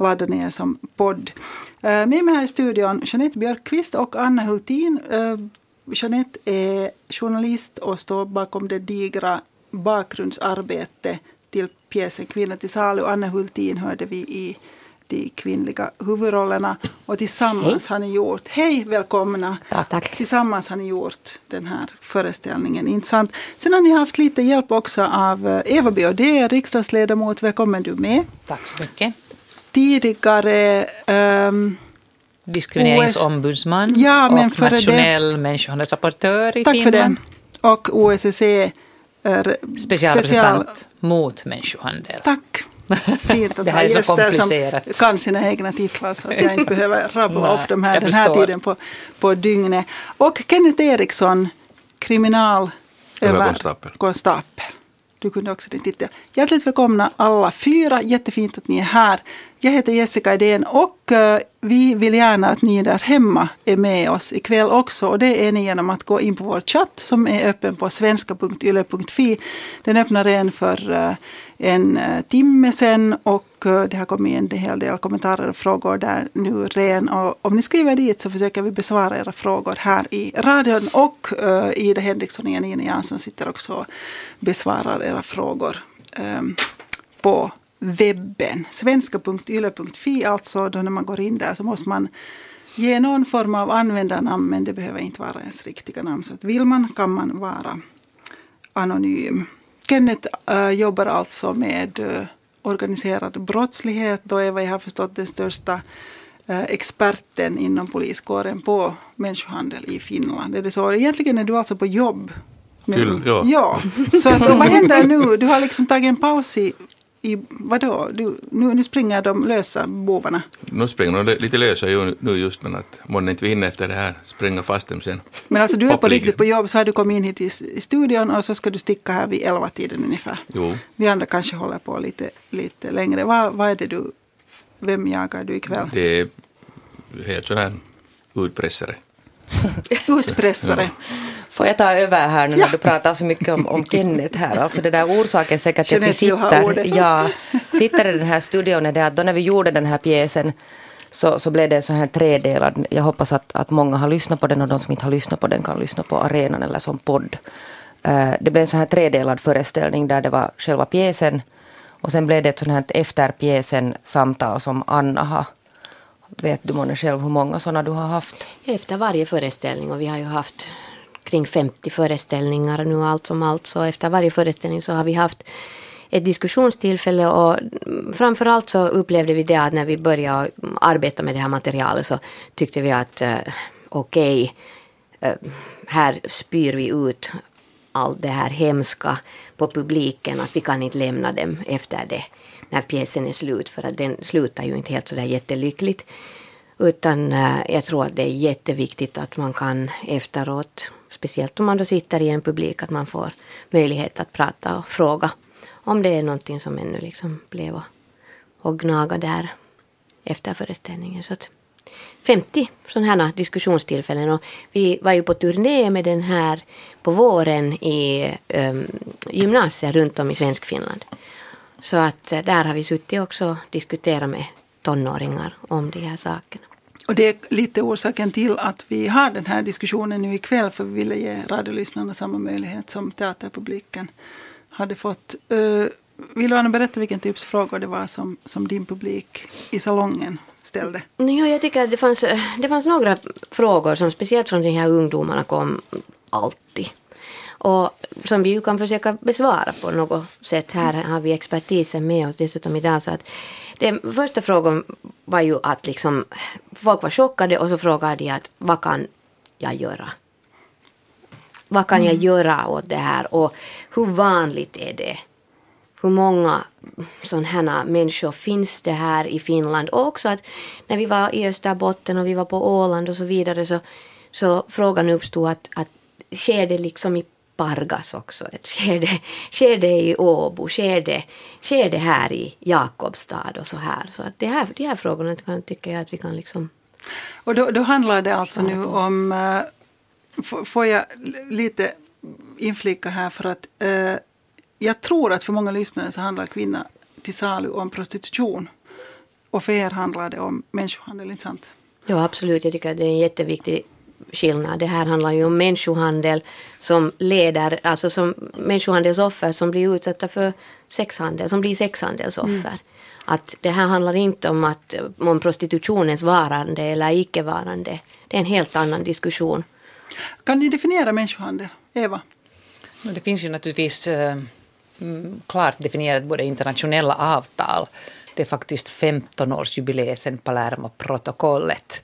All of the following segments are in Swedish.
ladda ner som podd. Eh, med mig här i studion Jeanette Björkqvist och Anna Hultin. Eh, Jeanette är journalist och står bakom det digra bakgrundsarbetet till pjäsen Kvinna till salu. Anna Hultin hörde vi i de kvinnliga huvudrollerna. Och tillsammans hej. har ni gjort, hej välkomna! Tack, tack. Tillsammans har ni gjort den här föreställningen. Intressant. Sen har ni haft lite hjälp också av eh, Eva Biaudet, riksdagsledamot. Välkommen du med. Tack så mycket. Tidigare um, diskrimineringsombudsman ja, men och nationell människohandelsrapportör i Tack Finland. för den. Och OSSE specialrepresentant special... mot människohandel. Tack. Fint att det här är så komplicerat. som kan sina egna titlar så att jag inte behöver rabbla upp dem här den här tiden på, på dygnet. Och Kenneth Eriksson, kriminalkonstapel. Du kunde också din titel. Hjärtligt välkomna alla fyra. Jättefint att ni är här. Jag heter Jessica Idén och eh, vi vill gärna att ni där hemma är med oss ikväll också. Och det är ni genom att gå in på vår chatt som är öppen på svenska.yle.fi. Den öppnade en för eh, en eh, timme sedan och Eh, det har kommit en hel del kommentarer och frågor där nu ren. Och om ni skriver dit så försöker vi besvara era frågor här i radion. Och eh, Ida Henriksson och Janine Jansson sitter också och besvarar era frågor ehm, på webben. Svenska.yle.fi, alltså då när man går in där så måste man ge någon form av användarnamn men det behöver inte vara ens riktiga namn. Så att vill man kan man vara anonym. Kenneth uh, jobbar alltså med uh, organiserad brottslighet och är vad jag har förstått den största äh, experten inom poliskåren på människohandel i Finland. Är det så? Egentligen är du alltså på jobb. Kul, ja. ja. Så att, vad händer nu? Du har liksom tagit en paus i i vadå? Du, nu, nu springer de lösa bovarna? Nu springer de lite lösa nu just men att månne inte vi hinner efter det här spränga fast dem sen. Men alltså du är på riktigt på jobb så har du kommit in hit i, i studion och så ska du sticka här vid elva tiden ungefär. Jo. Vi andra kanske håller på lite, lite längre. Vad, vad är det du, vem jagar du ikväll? Det är helt sån här utpressare. utpressare. Ja. Får jag ta över här nu när du pratar så mycket om, om Kenneth här. Alltså det där orsaken säkert till att vi sitter, ja, sitter i den här studion är det att då när vi gjorde den här pjäsen så, så blev det så här tredelad. Jag hoppas att, att många har lyssnat på den och de som inte har lyssnat på den kan lyssna på arenan eller som podd. Uh, det blev en så här tredelad föreställning där det var själva pjäsen och sen blev det ett sånt här efter pjäsen samtal som Anna har Vet du månne själv hur många sådana du har haft? Efter varje föreställning och vi har ju haft kring 50 föreställningar nu allt som allt. Så efter varje föreställning så har vi haft ett diskussionstillfälle och framförallt så upplevde vi det att när vi började arbeta med det här materialet så tyckte vi att eh, okej, okay, eh, här spyr vi ut allt det här hemska på publiken att vi kan inte lämna dem efter det när pjäsen är slut för att den slutar ju inte helt sådär jättelyckligt. Utan eh, jag tror att det är jätteviktigt att man kan efteråt speciellt om man då sitter i en publik, att man får möjlighet att prata och fråga om det är någonting som ännu liksom blev och, och gnaga där efter föreställningen. Så att 50 sådana här diskussionstillfällen och vi var ju på turné med den här på våren i ehm, um, gymnasier runt om i Svenskfinland. Så att eh, där har vi suttit också och diskuterat med tonåringar om de här sakerna. Och det är lite orsaken till att vi har den här diskussionen nu ikväll. För vi ville ge radiolyssnarna samma möjlighet som teaterpubliken hade fått. Uh, vill du Anna berätta vilken typs frågor det var som, som din publik i salongen ställde? Ja, jag tycker att det fanns, det fanns några frågor som speciellt från de här ungdomarna kom alltid. Och som vi ju kan försöka besvara på något sätt. Här har vi expertisen med oss dessutom idag. Så att den första frågan var ju att liksom, folk var chockade och så frågade de att vad kan jag göra? Vad kan jag mm. göra åt det här och hur vanligt är det? Hur många sådana här människor finns det här i Finland? Och också att när vi var i Österbotten och vi var på Åland och så vidare så, så frågan uppstod att, att sker det liksom i Pargas också. Ett skede, skede i Åbo, skede, skede här i Jakobstad och så här. Så att det här, de här frågorna kan, tycker jag att vi kan liksom... Och då, då handlar det alltså nu om, uh, får jag lite inflika här för att uh, jag tror att för många lyssnare så handlar kvinna till salu om prostitution. och för er handlar det om människohandel, inte sant? Ja, absolut. Jag tycker att det är en jätteviktig skillnad. Det här handlar ju om människohandel som leder, alltså som människohandelsoffer som blir utsatta för sexhandel, som blir sexhandelsoffer. Mm. Att det här handlar inte om, att, om prostitutionens varande eller icke-varande. Det är en helt annan diskussion. Kan ni definiera människohandel? Eva? Det finns ju naturligtvis äh, klart definierat både internationella avtal. Det är faktiskt 15-årsjubileet sedan Palermo-protokollet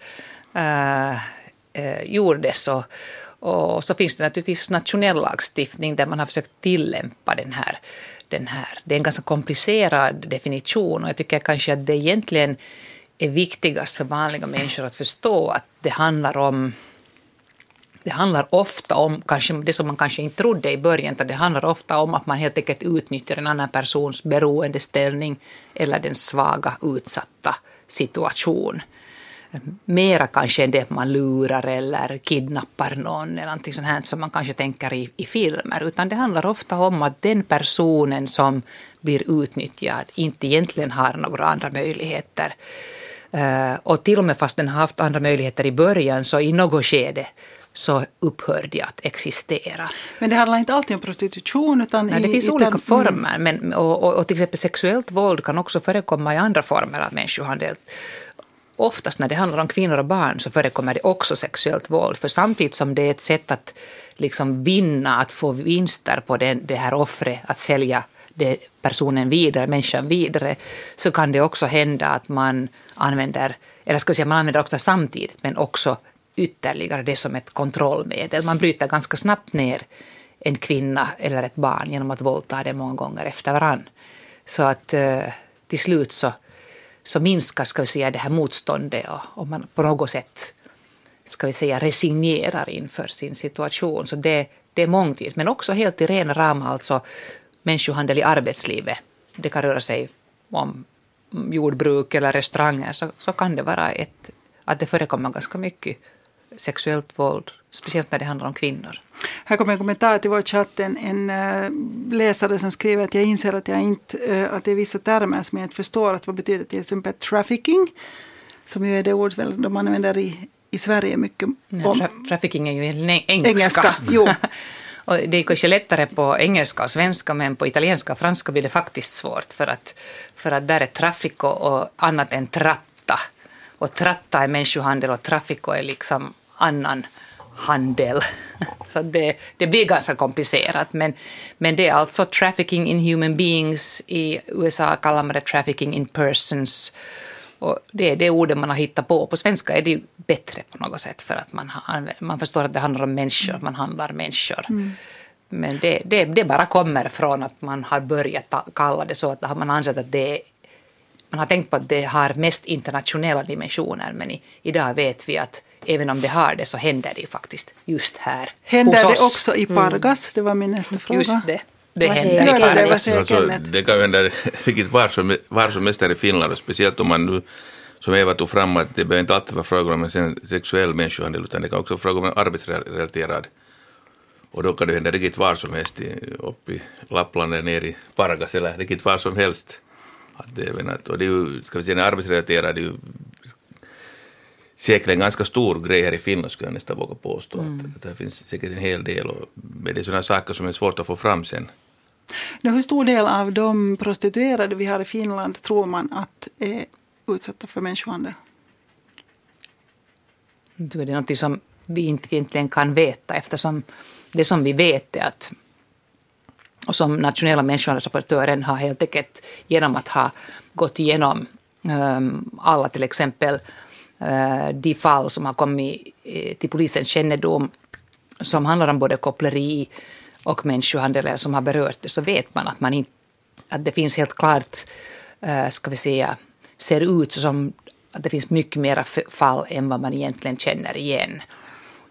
äh, eh, gjordes. Och, och så finns det naturligtvis nationell lagstiftning där man har försökt tillämpa den här den här. Det är en ganska komplicerad definition och jag tycker kanske att det egentligen är viktigast för vanliga människor att förstå att det handlar om det handlar ofta om kanske det som man kanske inte trodde i början, det handlar ofta om att man helt enkelt utnyttjar en annan persons beroendeställning eller den svaga, utsatta situation mera kanske än det man lurar eller kidnappar någon eller någonting sånt här som man kanske tänker i, i filmer. Utan det handlar ofta om att den personen som blir utnyttjad inte egentligen har några andra möjligheter. Uh, och till och med fast den har haft andra möjligheter i början så i något skede så upphör de att existera. Men det handlar inte alltid om prostitution? Utan Nej, det finns i, olika utan, former. Men, och, och, och till exempel sexuellt våld kan också förekomma i andra former av människohandel oftast när det handlar om kvinnor och barn så förekommer det också sexuellt våld. För samtidigt som det är ett sätt att liksom vinna, att få vinster på det, det här offret, att sälja det, personen vidare, människan vidare, så kan det också hända att man använder, eller ska säga man använder också samtidigt, men också ytterligare det som ett kontrollmedel. Man bryter ganska snabbt ner en kvinna eller ett barn genom att våldta det många gånger efter varann. Så att eh, till slut så så minskar ska vi säga, det här motståndet och, och man på något sätt ska vi säga, resignerar inför sin situation. Så det, det är mångtydigt. Men också helt i rena ram alltså människohandel i arbetslivet. Det kan röra sig om jordbruk eller restauranger så, så kan det vara ett, att det förekommer ganska mycket sexuellt våld, speciellt när det handlar om kvinnor. Här kommer en kommentar till vår chatt. En, en uh, läsare som skriver att jag inser att, jag inte, uh, att det är vissa termer som jag inte förstår. Att vad betyder till exempel trafficking? Som ju är det ord väl de använder i, i Sverige mycket. Nej, tra trafficking är ju engelska. engelska jo. och det är kanske lättare på engelska och svenska men på italienska och franska blir det faktiskt svårt. För att, för att där är traffico och annat än tratta. Och tratta är människohandel och traffico är liksom annan handel. Så det, det blir ganska komplicerat. Men, men det är alltså trafficking in human beings. I USA kallar man det trafficking in persons. Och det är det ordet man har hittat på. På svenska är det ju bättre på något sätt för att man, har, man förstår att det handlar om människor, man handlar människor. Mm. Men det, det, det bara kommer från att man har börjat kalla det så, att man ansett att det är man har tänkt på att det har mest internationella dimensioner men i, idag vet vi att även om det har det så händer det ju faktiskt just här Händer det också i Pargas? Mm. Det var min nästa fråga. Just det. Det händer i Pargas. Det, alltså, det kan hända riktigt var som, var som helst här i Finland och speciellt om man nu som Eva tog fram att det behöver inte alltid vara fråga om en sexuell människohandel utan det kan också vara fråga om en arbetsrelaterad och då kan det hända riktigt var som helst uppe i Lappland eller ner i Pargas eller riktigt var som helst. Att det, och det är ju, ska vi säga, arbetsrelaterad, det är ju säkert en ganska stor grej här i Finland skulle jag nästan våga påstå. Mm. Att, att det finns säkert en hel del och det är sådana saker som är svårt att få fram sen. Nu, hur stor del av de prostituerade vi har i Finland tror man att är utsatta för människohandel? Det är något som vi inte egentligen kan veta eftersom det som vi vet är att och som nationella människohandelsrapportören har helt enkelt genom att ha gått igenom um, alla till exempel Eh, de fall som har kommit eh, till polisens kännedom som handlar om både koppleri och människohandel som har berört det så vet man att, man inte, att det finns helt klart, eh, ska vi säga, ser ut som att det finns mycket mera fall än vad man egentligen känner igen.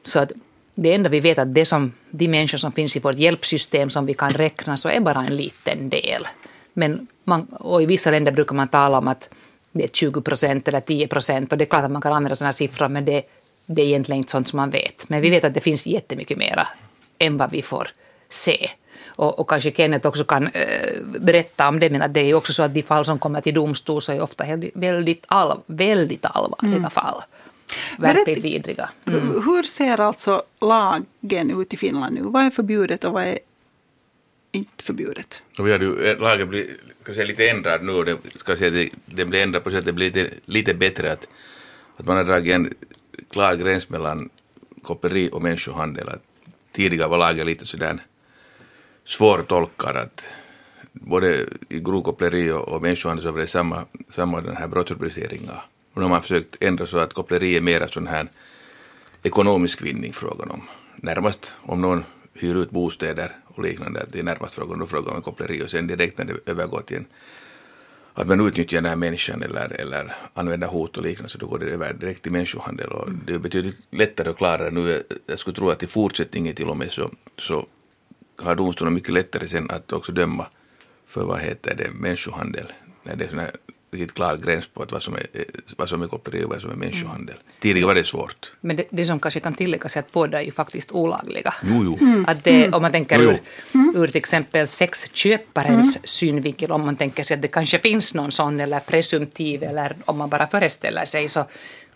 Så att det enda vi vet är att det som, de människor som finns i vårt hjälpsystem som vi kan räkna så är bara en liten del. Men man, och i vissa länder brukar man tala om att det är 20 procent eller 10 procent och det är klart att man kan använda sådana siffror men det, det är egentligen inte sånt som man vet. Men vi vet att det finns jättemycket mera än vad vi får se. Och, och kanske Kenneth också kan äh, berätta om det, men att det är ju också så att de fall som kommer till domstol så är ofta väldigt, all, väldigt allvarliga mm. fall. Verkligt vidriga. Mm. Hur ser alltså lagen ut i Finland nu? Vad är förbjudet och vad är inte förbjudet? Och vi hade ju, eh, lagen blivit lite ändrad nu och det, ska säga, det blir ändrad på så att det blir lite, lite bättre att, att man har dragit en klar gräns mellan koppleri och människohandel. Att tidigare var lagen lite sådär svårtolkad att både i grovkoppleri och, och människohandel så var det samma, samma den här brottsrubriceringar. Och nu har man försökt ändra så att koppleri är mera sån här ekonomisk vinning frågan om. Närmast om någon hyr ut bostäder och liknande, det är närmast frågan, då frågar om koppleri och sen direkt när det övergår till en, att man utnyttjar den här människan eller, eller använder hot och liknande så då går det över direkt till människohandel och det är betydligt lättare och klarare nu. Jag skulle tro att i fortsättningen till och med så, så har domstolen mycket lättare sen att också döma för vad heter det, människohandel. När det är riktigt klar gräns på att vad, som är, vad som är koppleri och vad som är människohandel. Mm. Tidigare var det svårt. Men det, det som kanske kan tilläggas är att båda är ju faktiskt olagliga. Jo, jo. Mm. Att det, om man tänker ur, ur till exempel sexköparens mm. synvinkel, om man tänker sig att det kanske finns någon sån eller presumtiv eller om man bara föreställer sig så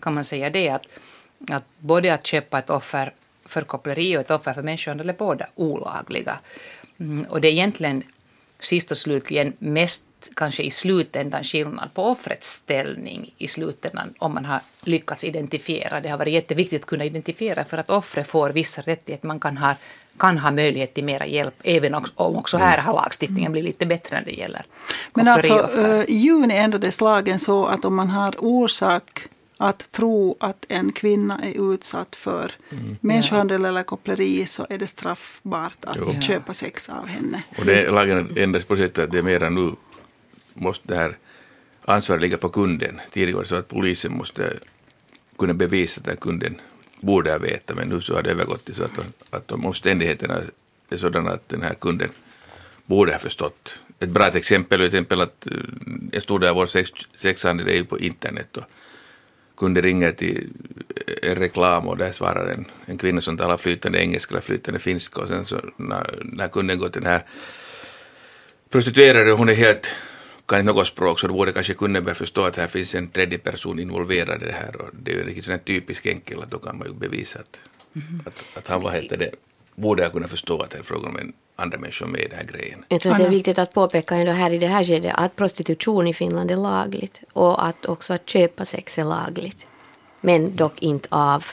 kan man säga det att, att både att köpa ett offer för koppleri och ett offer för människohandel är båda olagliga. Mm, och det är egentligen sist och slutligen mest kanske i slutändan skillnad på offrets ställning i slutändan om man har lyckats identifiera. Det har varit jätteviktigt att kunna identifiera för att offret får vissa rättigheter. Man kan ha, kan ha möjlighet till mera hjälp även om också här har lagstiftningen blivit lite bättre när det gäller Men alltså i juni ändrades lagen så att om man har orsak att tro att en kvinna är utsatt för mm. människohandel eller koppleri så är det straffbart att jo. köpa sex av henne. Och det, lagen ändras på sättet att det är mera nu måste det här ansvaret ligga på kunden. Tidigare så att polisen måste kunna bevisa att kunden borde ha vetat, men nu så har det övergått till så att, att om omständigheterna är sådana att den här kunden borde ha förstått. Ett bra exempel är till exempel att en stor del av vår sex, sexhandel är ju på internet och kunde ringa till en reklam och där svarar en, en kvinna som talar flytande engelska eller flytande finska och sen så när, när kunden går till den här prostituerade och hon är helt kan inte något språk så då borde kanske kunden börja förstå att här finns en tredje person involverad i det här och det är ju riktigt sån här typisk enkel att då kan man ju bevisa att, mm. att, att han, vad heter det, borde ha kunnat förstå att det är frågan om en andra människor med i den här grejen. Jag tror att det är viktigt att påpeka ändå här i det här skedet att prostitution i Finland är lagligt och att också att köpa sex är lagligt. Men dock inte av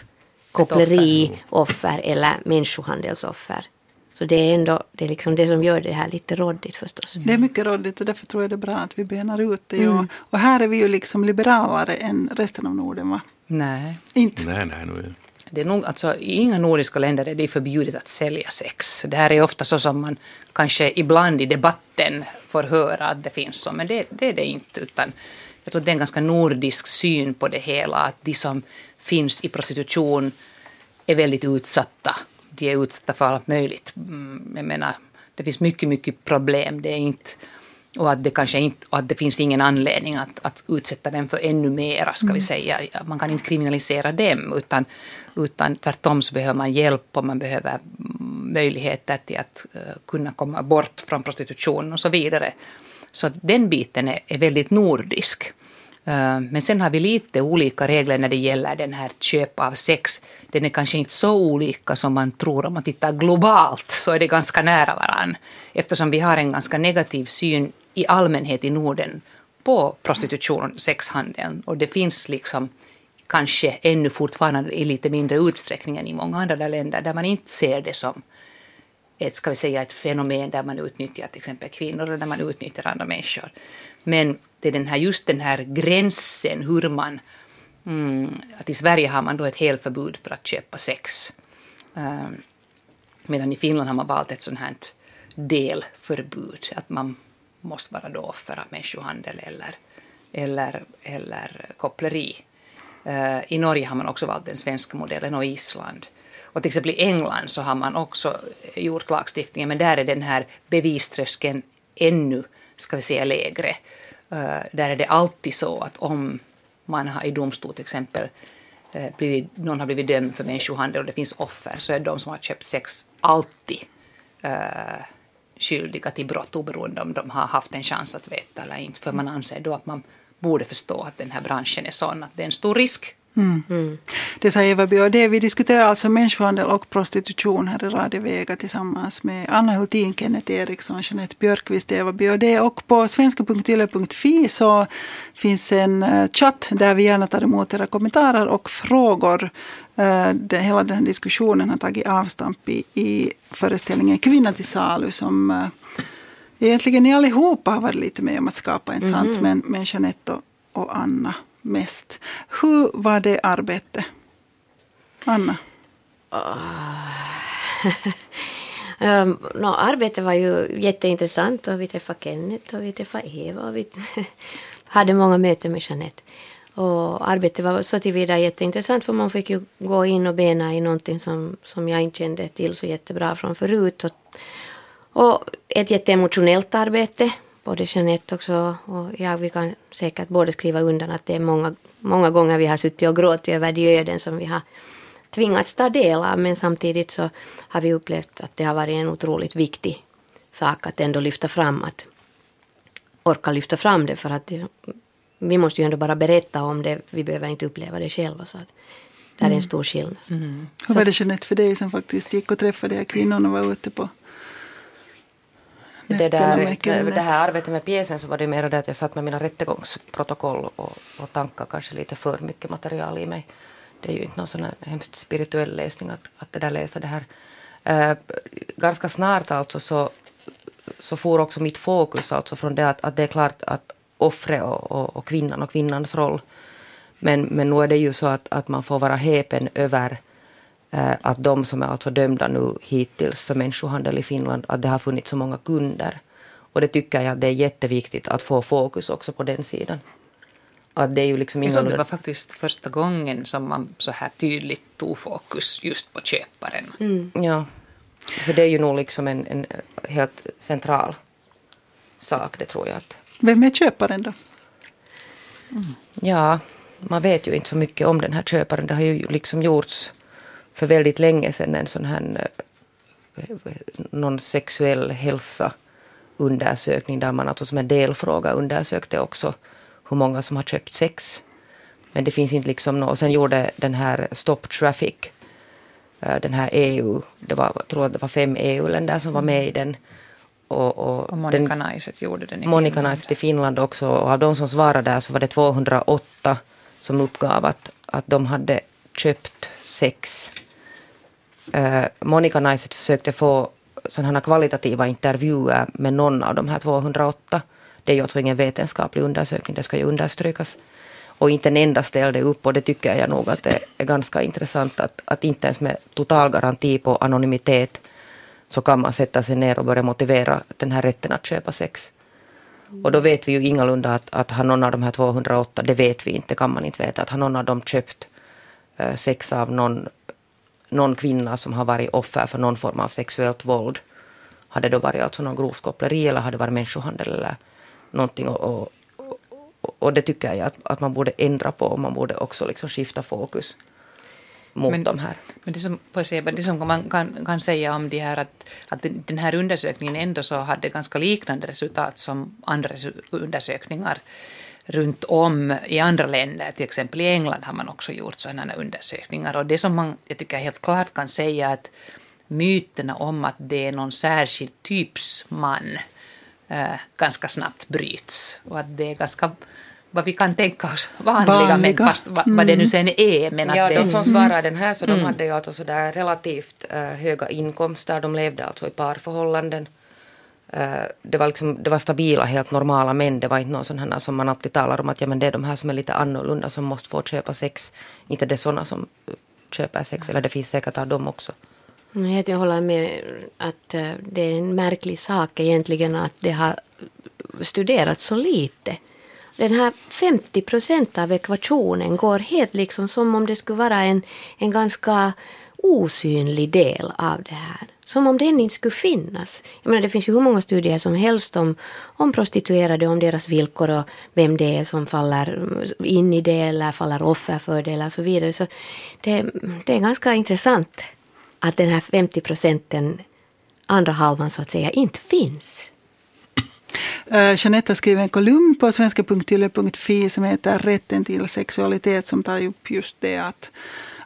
kopplerioffer eller människohandelsoffer. Så det är ändå det, är liksom det som gör det här lite råddigt förstås. Det är mycket råddigt och därför tror jag det är bra att vi benar ut det. Mm. Och, och, här är vi ju liksom liberalare än resten av Norden va? Nej. Inte? Nej, nej. Nu det är nog, alltså, I inga nordiska länder är det förbjudet att sälja sex. Det här är ofta så som man kanske ibland i debatten får höra att det finns så, men det, det är det inte. Utan jag tror att det är en ganska nordisk syn på det hela, att de som finns i prostitution är väldigt utsatta de är utsatta för allt möjligt. Mm, jag menar, det finns mycket, mycket problem. Det är inte, och att det kanske inte, att det finns ingen anledning att, att utsätta dem för ännu mera, ska vi mm. säga. Man kan inte kriminalisera dem, utan, utan tvärtom så behöver man hjälp och man behöver möjligheter till att uh, kunna komma bort från prostitution och så vidare. Så den biten är, är väldigt nordisk. Eh, men sen har vi lite olika regler när det gäller den här köp av sex. Den är kanske inte så olika som man tror om man tittar globalt så är det ganska nära varann. Eftersom vi har en ganska negativ syn i allmänhet i Norden på prostitution och sexhandeln. Och det finns liksom kanske ännu fortfarande i lite mindre utsträckning än i många andra länder där man inte ser det som ett, ska vi säga, ett fenomen där man utnyttjar till exempel kvinnor eller där man utnyttjar andra människor. Men det är den här, just den här gränsen hur man... Mm, att I Sverige har man då ett helt förbud för att köpa sex. Um, medan i Finland har man valt ett sånt här delförbud. Att man måste vara då offer av människohandel eller, eller, eller koppleri. Uh, I Norge har man också valt den svenska modellen och Island. Och till exempel i England så har man också gjort lagstiftningen men där är den här beviströskeln ännu ska vi säga, lägre. Uh, där är det alltid så att om man har i domstol till exempel uh, blivit, någon har blivit dömd för människohandel och det finns offer så är de som har köpt sex alltid uh, skyldiga till brott oberoende om de har haft en chans att veta eller inte. För man anser då att man borde förstå att den här branschen är sån att det är en stor risk. Mm. Mm. Det sa Eva Biaudet. Vi diskuterar alltså människohandel och prostitution här i Radio Vega tillsammans med Anna Hultin, Kenneth Eriksson, Jeanette Björkqvist, Eva Biaudet. Och på svenska.yle.fi så finns en eh, chatt där vi gärna tar emot era kommentarer och frågor. Eh, det, hela den här diskussionen har tagit avstamp i, i föreställningen Kvinna till salu som eh, egentligen ni allihopa har varit lite med om att skapa, inte sant? Mm. Men, men Jeanette och, och Anna mest. Hur var det arbetet? Anna? um, no, arbetet var ju jätteintressant och vi träffade Kenneth och vi träffade Eva och vi hade många möten med Jeanette. Och arbetet var så tillvida jätteintressant för man fick ju gå in och bena i någonting som, som jag inte kände till så jättebra från förut. Och, och ett jätteemotionellt arbete både Jeanette också och jag, vi kan säkert båda skriva undan att det är många, många gånger vi har suttit och gråtit över de öden som vi har tvingats ta del av, men samtidigt så har vi upplevt att det har varit en otroligt viktig sak att ändå lyfta fram, att orka lyfta fram det, för att vi måste ju ändå bara berätta om det, vi behöver inte uppleva det själva. Så att det är en mm. stor skillnad. Mm. Hur var det Jeanette för dig som faktiskt gick och träffade de här kvinnorna och var ute på det, där, det här arbetet med pjäsen så var det mer det att jag satt med mina rättegångsprotokoll och, och tankar kanske lite för mycket material i mig. Det är ju inte någon sån hemskt spirituell läsning att, att det där läsa det här. Uh, ganska snart alltså så, så får också mitt fokus alltså från det att, att det är klart att offret och, och, och, kvinnan och kvinnans roll. Men, men nu är det ju så att, att man får vara häpen över Eh, att de som är alltså dömda nu hittills för människohandel i Finland, att det har funnits så många kunder. Och det tycker jag det är jätteviktigt att få fokus också på den sidan. Att det är ju liksom ingalunda... Det var faktiskt första gången som man så här tydligt tog fokus just på köparen. Mm. Ja, för det är ju nog liksom en, en helt central sak, det tror jag. Att... Vem är köparen då? Mm. Ja, man vet ju inte så mycket om den här köparen. Det har ju liksom gjorts för väldigt länge sedan en sån här eh, eh, någon sexuell hälsa undersökning där man alltså som en delfråga undersökte också hur många som har köpt sex. Men det finns inte liksom något. Och sen gjorde den här Stop Traffic, eh, den här EU, det var, jag tror att det var fem EU-länder som var med i den. Och, och, och Monica Naiset gjorde den i Monica Finland. Naiset i Finland också. Och av de som svarade där så var det 208 som uppgav att, att de hade köpt sex eh, Monica Naiset försökte få sådana kvalitativa intervjuer med någon av de här 208. Det är ju alltså ingen vetenskaplig undersökning, det ska ju understrykas. Och inte en enda ställde upp och det tycker jag nog att det är ganska intressant att, att inte ens med total garanti på anonymitet så kan man sätta sig ner och börja motivera den här rätten att köpa sex. Och då vet vi ju ingalunda att, att har någon av de här 208, det vet vi inte, kan man inte veta, att har någon av dem köpt eh, sex av någon någon kvinna som har varit offer för någon form av sexuellt våld. Har det då varit alltså någon grovt koppleri eller har det varit människohandel eller någonting. Och, och, och det tycker jag att, att man borde ändra på och man borde också liksom skifta fokus mot men, de här. Men det som, det som man kan, kan säga om det här att, att den här undersökningen ändå så hade ganska liknande resultat som andra undersökningar runt om i andra länder, till exempel i England har man också gjort sådana undersökningar. Och det som man jag tycker helt klart kan säga att myterna om att det är någon särskild typs man eh, ganska snabbt bryts. Och att det är ganska vad vi kan tänka oss vanliga, vanliga. män, fast vad, vad det nu mm. sen är. Men ja, att det, de som svarade den här så de mm. hade ju alltså sådär relativt uh, höga inkomster, de levde alltså i parförhållanden. Eh, det var, liksom, det var stabila, helt normala män. Det var inte någon sån här som man alltid talar om att ja, men det är de här som är lite annorlunda som måste få köpa sex. Inte det är sådana som eh, köper sex, eller det finns säkert av dem också. Jag håller med att det är en märklig sak egentligen att det har studerats så lite. Den här 50 procent av ekvationen går helt liksom som om det skulle vara en, en ganska osynlig del av det här. Som om den inte skulle finnas. Jag menar, det finns ju hur många studier som helst om, om prostituerade, om deras villkor och vem det är som faller in i det eller faller offer för det eller så vidare. Så det, det är ganska intressant att den här 50 procenten andra halvan så att säga inte finns. Uh, Jeanette har skrivit en kolumn på svenska.yle.fi som heter Rätten till sexualitet som tar upp just det att,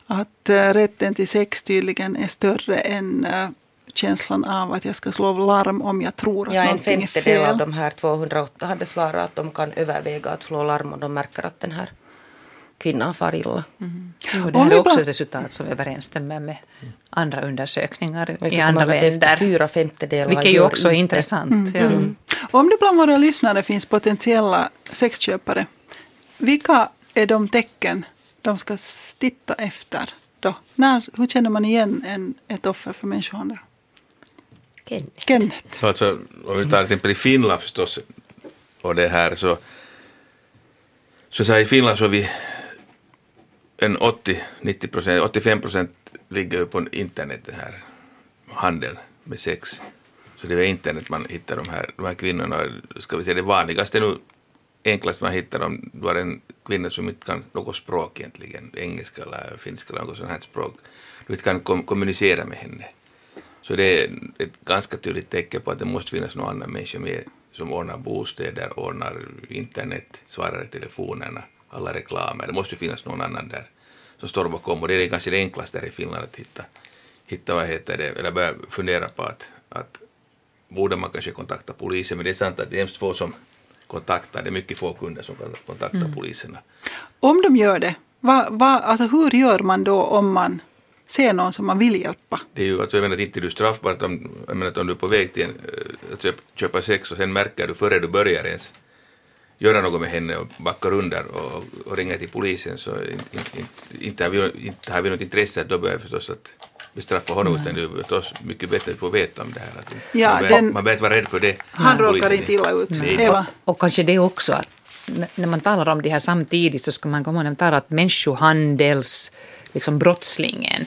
att uh, rätten till sex tydligen är större än uh, känslan av att jag ska slå larm om jag tror att ja, någonting är fel. En femtedel av de här 208 hade svarat att de kan överväga att slå larm om de märker att den här kvinnan far illa. Mm. Jo, det här är också ett resultat som överensstämmer med andra undersökningar i andra länder. Fyra femtedelar Vilket ju också är intressant. Mm. Ja. Mm. Om det bland våra lyssnare finns potentiella sexköpare, vilka är de tecken de ska titta efter då? När, hur känner man igen en, ett offer för människohandel? Kenneth. Kenneth. Så alltså, om vi tar till exempel i Finland förstås, och det här så, så, så här, i Finland så är vi en 80-90 procent, 85 procent ligger ju på internet det här handeln med sex. Så det är internet man hittar de här, de här kvinnorna. Ska vi säga det vanligaste nu, enklast man hittar dem, du har en kvinna som inte kan något språk egentligen, engelska eller finska eller något sånt här språk. Du inte kan kom kommunicera med henne. Så det är ett ganska tydligt tecken på att det måste finnas någon annan människa med som ordnar bostäder, ordnar internet, svarar i telefonerna, alla reklamer. Det måste finnas någon annan där som står bakom och det är kanske det enklaste där i Finland att hitta, hitta vad heter det, eller börja fundera på att, att borde man kanske kontakta polisen, men det är sant att det är hemskt få som kontaktar, det är mycket få kunder som kontaktar mm. poliserna. Om de gör det, va, va, alltså hur gör man då om man ser någon som man vill hjälpa? Det är ju alltså, jag menar, inte är du straffbart om, jag menar, om du är på väg till en, eh, att köpa sex och sen märker du före du börjar ens göra något med henne och backar under och, och ringer till polisen så in, in, inte, har vi, inte har vi något intresse att då börjar förstås att bestraffa honom utan det är förstås mycket bättre att få veta om det här. Att ja, man, den, man behöver vara rädd för det. Han råkar inte illa ut. Och, och kanske det också att när man talar om det här samtidigt så ska man komma ihåg att människohandels, liksom brottslingen,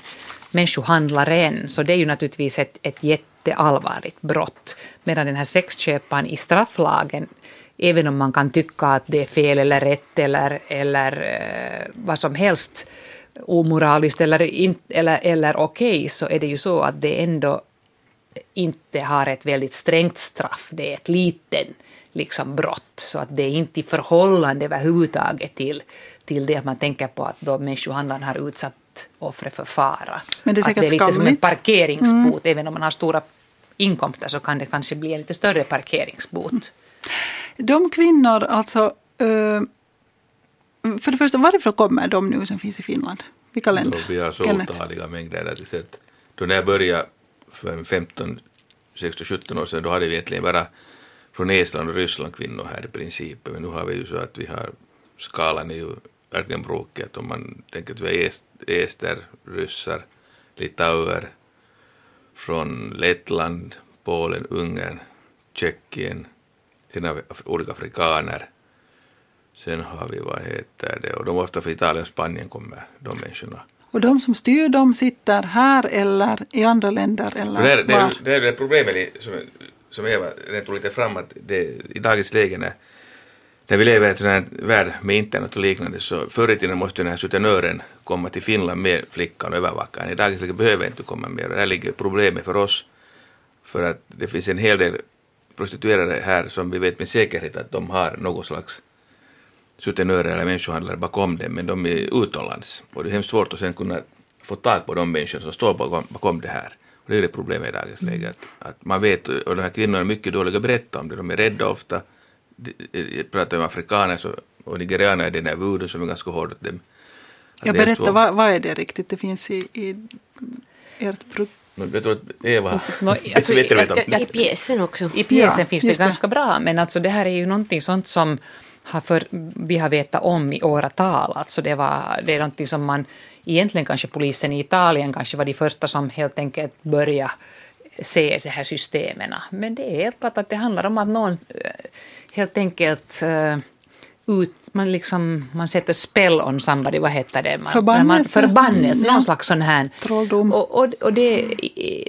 människohandlaren, så det är ju naturligtvis ett, ett jätteallvarligt brott. Medan den här sexköparen i strafflagen även om man kan tycka att det är fel eller rätt eller, eller eh, vad som helst omoraliskt eller, in, eller, eller okej, okay, så är det ju så att det ändå inte har ett väldigt strängt straff. Det är ett litet liksom, brott, så att det är inte i förhållande överhuvudtaget till, till det att man tänker på att då människohandlaren har utsatt offret för fara. Men det är säkert att det är lite skamligt. som en parkeringsbot, mm. även om man har stora inkomster så kan det kanske bli en lite större parkeringsbot. Mm. De kvinnor, alltså... För det första, varifrån kommer de nu som finns i Finland? Vilka länder? Då vi har så otaliga mängder. Då när jag började för 15, 16, 17 år sedan, då hade vi egentligen bara från Estland och Ryssland kvinnor här i princip. Men nu har vi ju så att vi har, skalan är ju verkligen brokig. Om man tänker att vi har ester, ryssar, litauer, från Lettland, Polen, Ungern, Tjeckien, Sen har vi olika afrikaner. Sen har vi, vad heter det, och de ofta från Italien och Spanien kommer, de människorna. Och de som styr dem sitter här eller i andra länder? Eller det, är, det, är, det är det problemet som, som Eva tog lite fram, att det, i dagens läge när, när vi lever i en sån här värld med internet och liknande, så förr i tiden måste den här sutenören komma till Finland med flickan och övervaka henne. I dagens läge behöver inte komma med. Och där ligger problemet för oss, för att det finns en hel del prostituerade här som vi vet med säkerhet att de har någon slags sutenörer eller människohandlare bakom dem, men de är utomlands. Och det är hemskt svårt att sen kunna få tag på de människor som står bakom, bakom det här. Och det är det problemet i dagens läge, att, att man vet, och de här kvinnorna är mycket dåliga att berätta om det, de är rädda ofta. Jag pratar om afrikaner så, och nigerianer är den där voodoo som är ganska hård åt dem. Jag berätta, vad, vad är det riktigt det finns i, i ert jag tror att Eva alltså, alltså, vet I, I pjäsen också. I pjäsen ja, finns det ganska det. bra, men alltså det här är ju någonting sånt som har för, vi har vetat om i åratal. Alltså det, var, det är någonting som man, egentligen kanske polisen i Italien kanske var de första som helt enkelt började se de här systemen. Men det är helt klart att det handlar om att någon eh, helt enkelt uh, ut, man, liksom, man sätter spell on somebody, vad heter det? Man, förbannelse. förbannelse, någon slags sån här. Trolldom. Och, och, och det,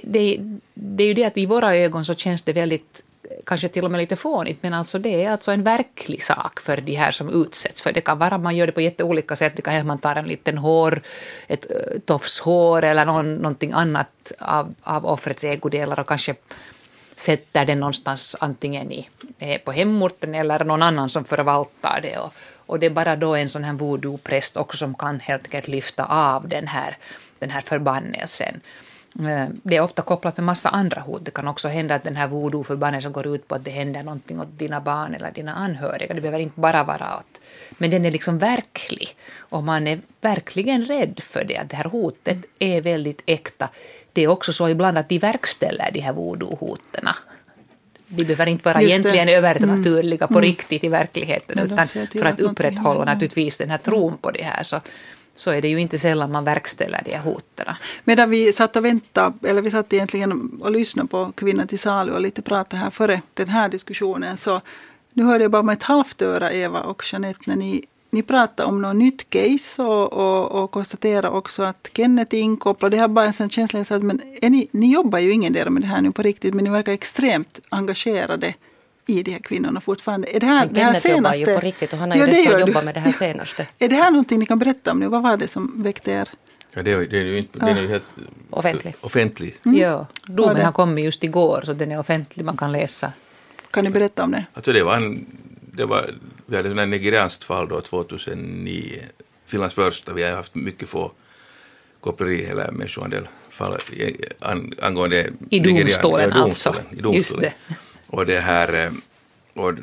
det, det är ju det att i våra ögon så känns det väldigt kanske till och med lite fånigt, men alltså det är alltså en verklig sak för de här som utsätts för det. kan vara man gör det på jätteolika sätt. Det kan vara att man tar en liten hår, ett eh, tofshår eller någon, någonting annat av, av offrets ägodelar och kanske sätter det någonstans antingen i, eh, på hemorten eller någon annan som förvaltar det. Och, och det är bara då en sån här voodoo-präst också som kan helt enkelt lyfta av den här, den här förbannelsen. Eh, det är ofta kopplat med massa andra hot. Det kan också hända att den här voodoo-förbannelsen går ut på att det händer någonting åt dina barn eller dina anhöriga. Det behöver inte bara vara åt... Men den är liksom verklig. Och man är verkligen rädd för det. Att det här hotet är väldigt äkta. Det är också så ibland att de verkställer de här voodoo-hoten. De behöver inte vara egentligen övernaturliga mm. på mm. riktigt i verkligheten. Utan för att upprätthålla naturligtvis den här tron på det här. Så så är det ju inte sällan man verkställer de här hoten. Medan vi satt och väntade, eller vi satt egentligen och lyssnade på Kvinnan till salu och lite pratade här före den här diskussionen så nu hörde jag bara med ett halvt öra Eva och Jeanette när ni, ni pratade om något nytt case och, och, och konstaterade också att Kenneth är inkopplad. Det har bara en sån känsla att men ni, ni jobbar ju ingen del med det här nu på riktigt men ni verkar extremt engagerade i de här kvinnorna fortfarande. Är det här, det här senaste? jobbar ju på riktigt och han har ju dessutom jobbat med det här senaste. Är det här någonting ni kan berätta om nu? Vad var det som väckte er? Ja, det är, det är ju inte, den är ju helt offentlig. offentlig. Mm. Ja, domen har kommit just igår så den är offentlig, man kan läsa. Kan ni berätta om det? Alltså det var en, det var, vi hade ett nigerianskt fall då 2009, Finlands första, vi har haft mycket få koppleri eller människohandel fall angående I domstolen, ja, alltså. I domstolen. Just det. Och det här eh, och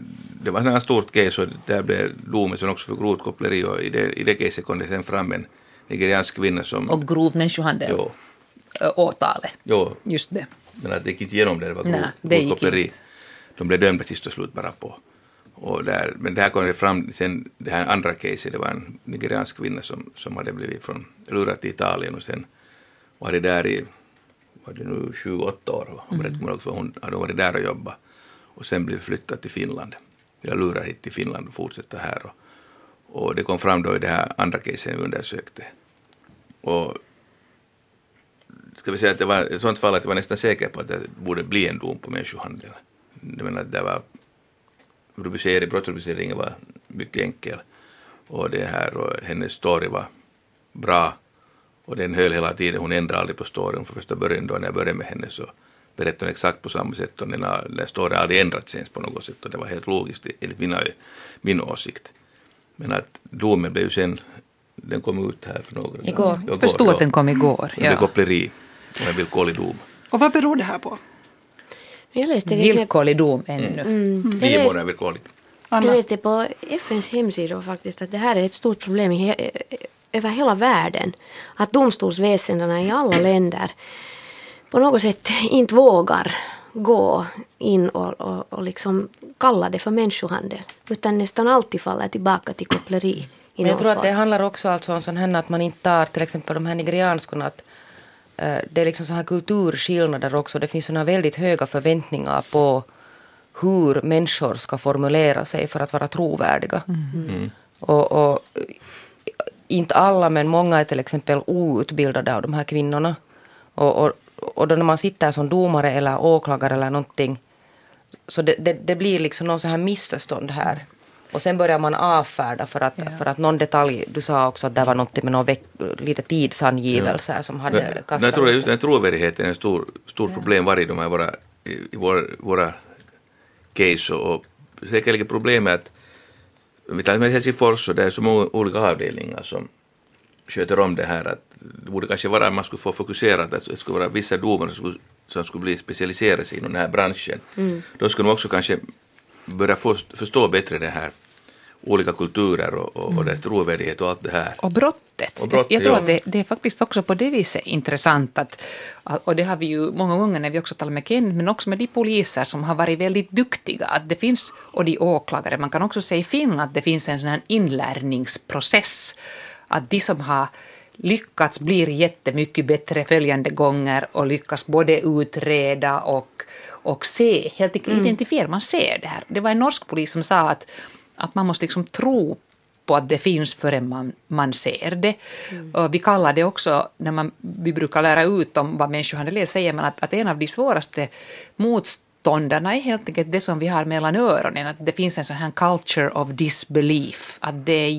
det var ett stort case och där blev domen sen också för grovt koppleri och i det, i det caset kom det sen fram en nigeriansk kvinna som... Och grov människohandel? Jo. Åtalet? Jo. Just det. Men att det gick inte igenom det, det var grov, grovt koppleri. Inte. De blev dömda sist och slut bara på. Och där, men där kom det fram, sen det här andra caset, det var en nigeriansk kvinna som, som hade blivit från, lurad till Italien och sen var det där i, var det nu 28 år, om mm. rätt kommer ihåg, hon hade varit där och jobbat och sen blev flyttad till Finland. Jag lurade hit till Finland och fortsätter här. Och, och det kom fram då i det här andra caset vi undersökte. Och ska vi säga att det var ett sånt fall att jag var nästan säker på att det borde bli en dom på människohandel. Jag menar att det var rubricering, brottsrubriceringen var mycket enkel. Och det här och hennes story var bra. Och den höll hela tiden, hon ändrade aldrig på storyn från första början då när jag började med henne så berättar exakt på samma sätt och den, har, den storyn aldrig ändrats ens på något sätt och det var helt logiskt enligt mina, min åsikt. Men att domen blev ju sen, den kom ut här för några Igår. Jag förstod att den kom igår. Ja. Det koppleri och en villkorlig dom. Och vad beror det här på? Jag läste det villkorlig dom ännu. Mm. Mm. Nio månader villkorlig. Jag läste på FNs hemsida faktiskt att det här är ett stort problem i över hela världen. Att domstolsväsendena i alla länder på något sätt inte vågar gå in och, och, och liksom kalla det för människohandel. Utan nästan alltid faller tillbaka till koppleri. Men jag tror att det handlar också alltså om sån här att man inte tar till exempel de här nigerianskorna att uh, det är liksom så här kulturskillnader också. Det finns såna väldigt höga förväntningar på hur människor ska formulera sig för att vara trovärdiga. Mm. Mm. Och, och, inte alla men många är till exempel outbildade av de här kvinnorna. Och, och och då när man sitter som domare eller åklagare eller någonting så det, det, det blir liksom någon så här missförstånd här. Och sen börjar man avfärda för att, ja. för att någon detalj, du sa också att det var något med någon veck, lite tidsangivelser ja. som hade kastat. Jag tror att just den trovärdigheten är ett stort, stort ja. problem varje de här våra, i, i våra, våra case och, och säkerligen problemet att vi tar med Helsingfors och det är så många olika avdelningar som sköter om det här. Att det borde kanske vara att man skulle få fokusera, att det skulle vara vissa domare som skulle, som skulle bli specialiserade sig inom den här branschen. Mm. Då skulle de också kanske börja förstå bättre det här olika kulturer och, och, mm. och dess trovärdighet och allt det här. Och brottet. Och brottet jag tror ja. att det, det, är faktiskt också på det viset intressant att, och det har vi ju många gånger när vi också talar med Ken, men också med de poliser som har varit väldigt duktiga, att det finns, och de åklagare, man kan också säga i Finland att det finns en sån här inlärningsprocess att de som har lyckats blir jättemycket bättre följande gånger och lyckas både utreda och, och se, helt enkelt mm. identifiera, man ser det här. Det var en norsk polis som sa att, att man måste liksom tro på att det finns förrän man, man ser det. Mm. Vi kallar det också, när man, vi brukar lära ut om vad människohandel säger man att, att en av de svåraste motstånd motståndarna är helt enkelt det som vi har mellan öronen, att det finns en sån här culture of disbelief, att det är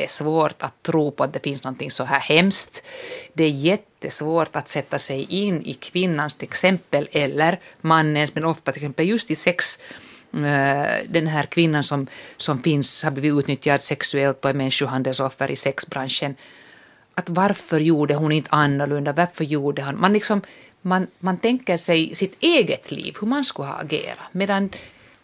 jättesvårt att tro på att det finns någonting så här hemskt. Det är jättesvårt att sätta sig in i kvinnans till exempel, eller mannens, men ofta till exempel just i sex eh, den här kvinnan som, som finns, har blivit utnyttjad sexuellt och är människohandelsoffer i sexbranschen. Att varför gjorde hon inte annorlunda? Varför gjorde han? Man liksom man, man tänker sig sitt eget liv, hur man skulle ha agerat, medan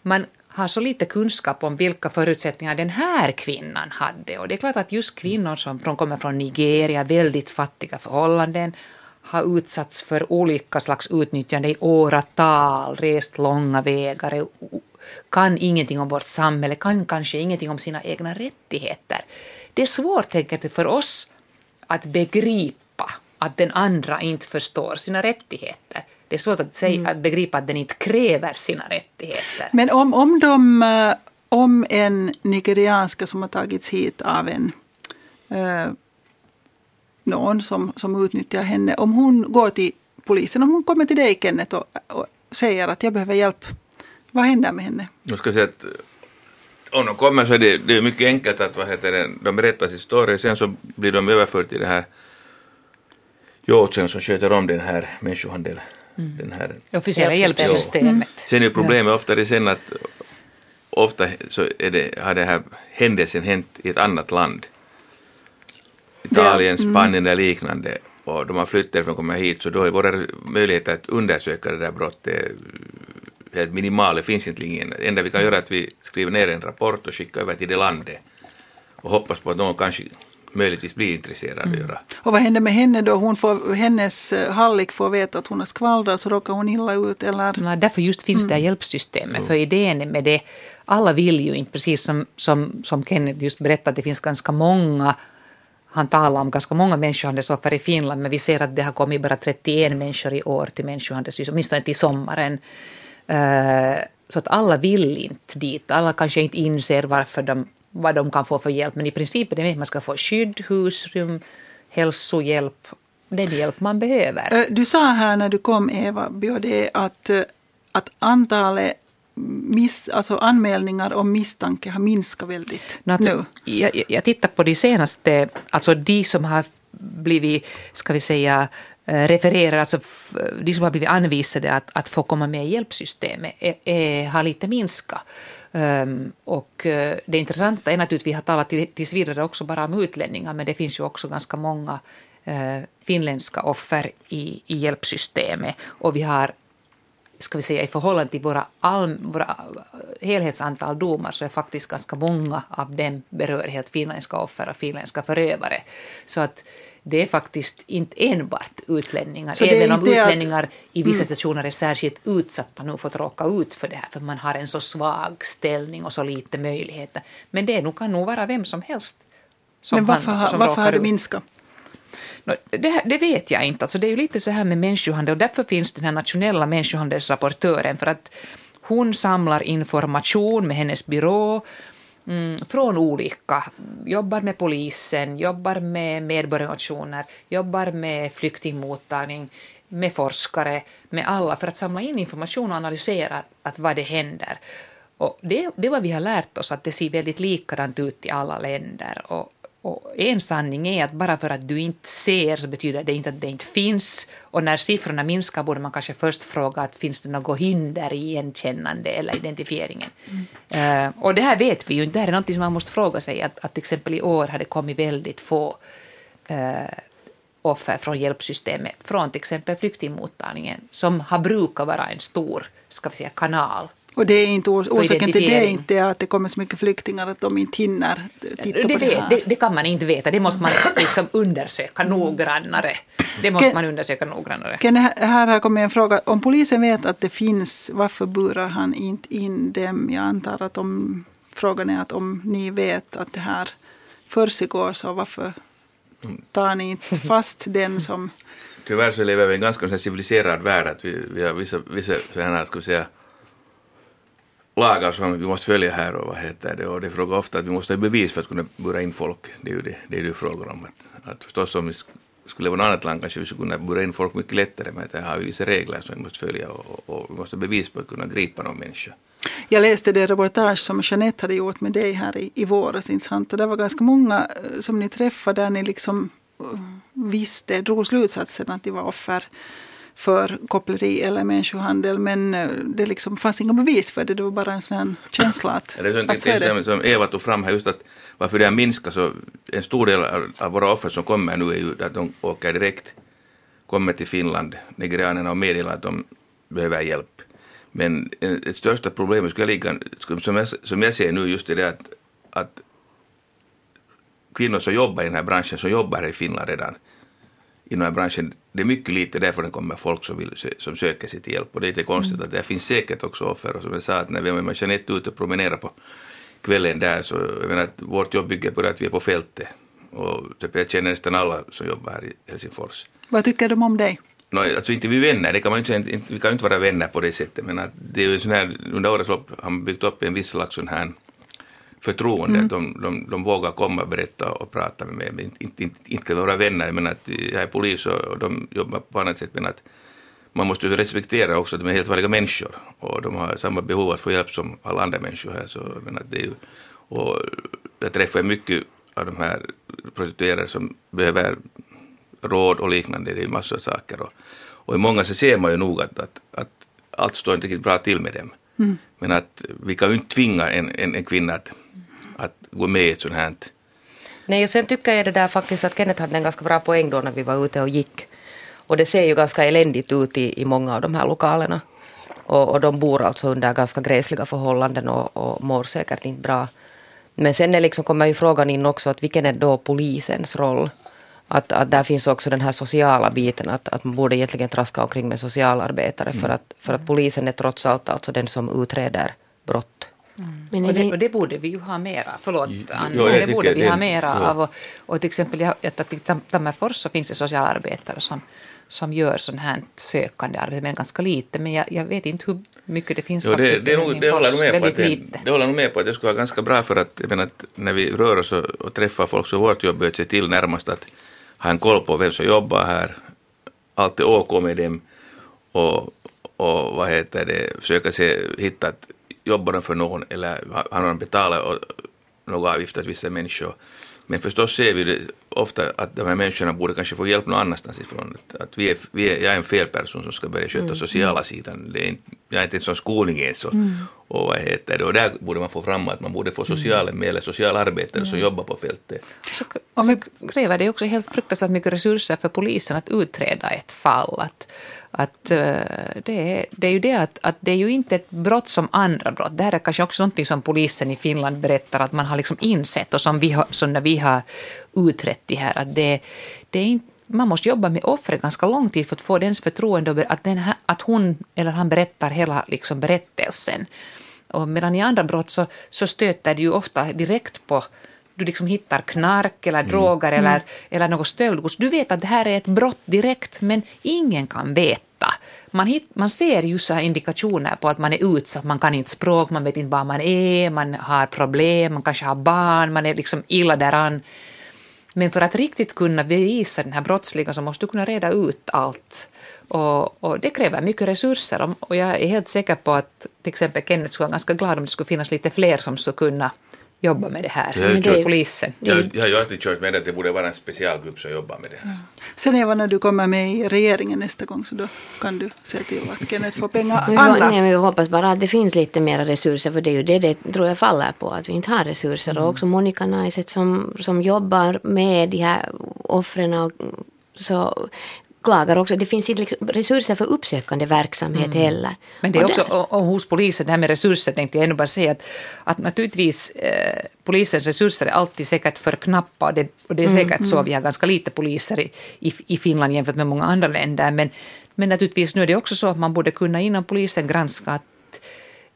man har så lite kunskap om vilka förutsättningar den här kvinnan hade. Och det är klart att just kvinnor som kommer från Nigeria, väldigt fattiga förhållanden, har utsatts för olika slags utnyttjande i åratal, rest långa vägar, kan ingenting om vårt samhälle, kan kanske ingenting om sina egna rättigheter. Det är svårt tänker för oss att begripa att den andra inte förstår sina rättigheter. Det är svårt att, säga, mm. att begripa att den inte kräver sina rättigheter. Men om, om, de, eh, om en nigerianska som har tagits hit av en eh, någon som, som utnyttjar henne, om hon går till polisen, om hon kommer till dig Kenneth och, och säger att jag behöver hjälp, vad händer med henne? Jag ska säga att om de kommer så är det, det är mycket enkelt att vad heter det, de berättar sin story, sen så blir de överförda till det här Jotsen som sköter om den här människohandeln. Mm. Den här officiella hjälpsystemet. Mm. Sen är problemet ja. ofta det sen att ofta så är det, har den här händelsen hänt i ett annat land. Italien, mm. Spanien eller liknande. Och de har flyttat därifrån och kommer hit så då är våra möjligheter att undersöka det där brottet helt minimala. Det finns inte ingen. Det enda vi kan göra är att vi skriver ner en rapport och skickar över till det landet och hoppas på att någon kanske möjligtvis blir intresserad mm. göra. Och vad händer med henne då? Hon får, hennes eh, hallick får veta att hon har skvallrat så råkar hon illa ut eller? Nej, därför just finns mm. det här hjälpsystemet. Mm. För idén med det, alla vill ju inte, precis som, som, som Kenneth just berättade, att det finns ganska många han talar om ganska många människohandelsoffer i Finland, men vi ser att det har kommit bara 31 människor i år till människohandel, åtminstone till sommaren. Uh, så att alla vill inte dit. Alla kanske inte inser varför de vad de kan få för hjälp. Men i princip är det att man ska få skydd, husrum, hälsohjälp, den hjälp man behöver. Du sa här när du kom, Eva Biode, att, att antalet miss, alltså anmälningar om misstanke har minskat väldigt alltså, nu. Jag, jag tittar på de senaste, alltså de som har blivit, ska vi säga, eh, refererar, alltså de som har blivit anvisade att, att få komma med i hjälpsystemet, är, är, har lite minskat. Um, och uh, det intressanta är naturligtvis, vi har talat till, tills vidare också bara om utlänningar, men det finns ju också ganska många uh, finländska offer i, i hjälpsystemet. Och vi har, ska vi säga i förhållande till våra, all, våra eh, helhetsantal domar så är faktiskt ganska många av dem berör helt finländska offer och finländska förövare. Så att det är faktiskt inte enbart utlänningar, även om utlänningar att... i vissa mm. situationer är särskilt utsatta nu för att råka ut för det här, för man har en så svag ställning och så lite möjligheter. Men det nog, kan nog vara vem som helst. Som Men varför, han, som varför har det minskat? Det, det, vet jag inte. Alltså det är ju lite så här med människohandel och därför finns den här nationella människohandelsrapportören för att hon samlar information med hennes byrå mm, från olika, jobbar med polisen, jobbar med medborgarnationer, jobbar med flyktingmottagning, med forskare, med alla för att samla in information och analysera att vad det händer. Och det, det är vad vi har lärt oss, att det ser väldigt likadant ut i alla länder. Och och en sanning är att bara för att du inte ser så betyder det inte att det inte finns. Och när siffrorna minskar borde man kanske först fråga att finns det något hinder i igenkännande eller identifieringen. Mm. Uh, och det här vet vi ju inte. Det här är något som man måste fråga sig. Att, att till exempel i år har det kommit väldigt få uh, offer från hjälpsystemet från till exempel flyktingmottagningen som har brukat vara en stor ska vi säga, kanal och det är inte orsaken till det är inte att det kommer så mycket flyktingar att de inte hinner titta det på det här? Det, det, kan man inte veta, det måste man liksom undersöka noggrannare. Det måste Ken, man undersöka noggrannare. Ken, här har kommit en fråga. Om polisen vet att det finns, varför burar han inte in dem? Jag antar att om, frågan är att om ni vet att det här försiggår, så varför tar ni inte fast den som... Tyvärr så lever vi i en ganska civiliserad värld. Att vi, vi har vissa, vissa sådana, ska vi säga, lagar som vi måste följa här och vad heter det och det frågar ofta att vi måste ha bevis för att kunna bura in folk. Det är ju det det, är det frågar om. Att, att förstås om vi skulle vara något annat land kanske vi skulle kunna bura in folk mycket lättare, men det har vi vissa regler som vi måste följa och, och vi måste ha bevis på att kunna gripa någon människa. Jag läste det reportage som Jeanette hade gjort med dig här i, i våras, inte sant? Och det var ganska många eh, som ni träffade där ni liksom eh, visste, drog slutsatsen att de var offer för koppleri eller människohandel men eh, det liksom fanns inga bevis för det, det var bara en sån känsla att, det är att det. Som Eva tog fram här, just att varför det har minskat så en stor del av våra offer som kommer nu är ju att de åker direkt, kommer till Finland, nigerianerna och meddelar att de behöver hjälp. Men det största problemet skulle ligga, som jag, som jag ser nu, just det att, att kvinnor som jobbar i den här branschen, som jobbar här i Finland redan, i den här branschen, det är mycket lite därför det kommer folk som, vill, som söker sig till hjälp. Och det är lite konstigt mm. att det finns säkert också offer. Och som jag sa, att när vi med Jeanette ute och promenerar på kvällen där, så jag menar att vårt jobb bygger på att vi är på fältet. Och typ jag känner nästan alla som jobbar här i Helsingfors. Vad tycker de om dig? No, alltså inte vi vänner, det kan man inte, vi kan inte vara vänner på det sättet, men att det är ju sån här, under årets lopp har man byggt upp en viss slags sån här förtroende, mm. att de, de, de vågar komma och berätta och prata med mig. Men inte, inte, inte, kan vara vänner, men att jag är polis och de jobbar på annat sätt, men att man måste ju respektera också att de är helt vanliga människor och de har samma behov att få hjälp som alla andra människor här. Så, men att det är ju, och jag träffar mycket av de här prostituerade som behöver råd och liknande, det är massor av saker. Och, och i många så ser man ju nog att, att, att allt står inte riktigt bra till med dem. Mm. Men att vi kan ju inte tvinga en, en, en kvinna att, att gå med i ett sånt här. Nej, och sen tycker jag det där faktiskt att Kenneth hade en ganska bra poäng då när vi var ute och gick. Och det ser ju ganska eländigt ut i, i många av de här lokalerna. Och, och de bor alltså under ganska gräsliga förhållanden och, och mår säkert inte bra. Men sen är liksom, kommer ju frågan in också att vilken är då polisens roll? Att, att där finns också den här sociala biten, att, att man borde egentligen traska omkring med socialarbetare mm. för, att, för att polisen är trots allt alltså den som utreder brott. Mm. Men och, det, och det borde vi ju ha mera, förlåt Anna, jo, det borde vi det, ha mera ja. av. Och, och till exempel i Tammerfors så finns det socialarbetare som, som gör sånt här sökande arbete, men ganska lite. Men jag, jag vet inte hur mycket det finns jo, faktiskt. Det, det, nog, det, håller nog med på att det, det håller nog med på att det skulle vara ganska bra för att, jag menar, att när vi rör oss och, och träffar folk så vårt jobb är att se till närmast att har en koll på vem som jobbar här, allt är OK med dem och, och vad heter det, försöka se, hitta att jobbar de för någon eller har de betalat några avgifter till vissa människor. Men förstås ser vi det ofta att de här människorna borde kanske få hjälp någon annanstans ifrån. Att, att vi är, vi är, jag är en fel person som ska börja sköta mm. sociala sidan. Det är inte, jag är inte en sån skolning ens. Och, mm. och, vad heter det, och där borde man få fram att man borde få sociala mm. eller socialarbetare mm. som jobbar på fältet. Så, så kräver det också helt fruktansvärt mycket resurser för polisen att utreda ett fall. Att, att eh, det, är, det är ju det att, att det är ju inte ett brott som andra brott. Det här är kanske också någonting som polisen i Finland berättar att man har liksom insett och som, vi har, som när vi har utrett det här att det, det är inte man måste jobba med offret ganska lång tid för att få dens förtroende att, den här, att hon eller han berättar hela liksom berättelsen. Och medan i andra brott så, så stöter det ju ofta direkt på du liksom hittar knark eller mm. droger mm. eller, eller något stöldgods. Du vet att det här är ett brott direkt, men ingen kan veta. Man, hit, man ser ju så indikationer på att man är utsatt, man kan inte språk, man vet inte var man är, man har problem, man kanske har barn, man är liksom illa däran. Men för att riktigt kunna bevisa den här brottsliga så måste du kunna reda ut allt. Och, och, det kräver mycket resurser och jag är helt säker på att till exempel Kenneth skulle vara ganska glad om det skulle finnas lite fler som skulle kunna jobba med det här. Jag, det är polisen. Jag, jag har ju alltid kört med att det borde vara en specialgrupp som jobbar med det här. Sen Eva, när du kommer med i regeringen nästa gång så då kan du se till att Kenneth får pengar. Anna? Nej, vi hoppas bara att det finns lite mer resurser för det är ju det det tror jag faller på, att vi inte har resurser. Mm. Och också Monica Naiset som, som jobbar med de här offren så klagar också. Det finns inte liksom resurser för uppsökande verksamhet mm. heller. Men det är också, och, och hos polisen, det här med resurser tänkte jag ännu bara säga att, att naturligtvis eh, polisens resurser är alltid säkert för knappa och det, och det är mm, säkert mm. så vi har ganska lite poliser i, i, i Finland jämfört med många andra länder. Men, men naturligtvis nu är det också så att man borde kunna inom polisen granska att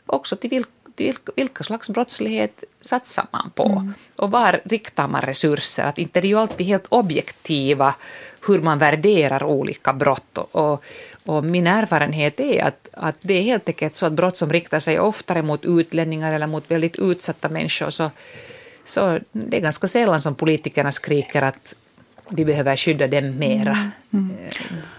också till vilka vilka, vilka slags brottslighet satsar man på? Mm. Och var riktar man resurser? Att inte det är ju alltid helt objektiva hur man värderar olika brott. Och, och min erfarenhet är att, att det är helt enkelt så att brott som riktar sig oftare mot utlänningar eller mot väldigt utsatta människor så, så det är ganska sällan som politikerna skriker att vi behöver skydda dem mera. Mm. Mm.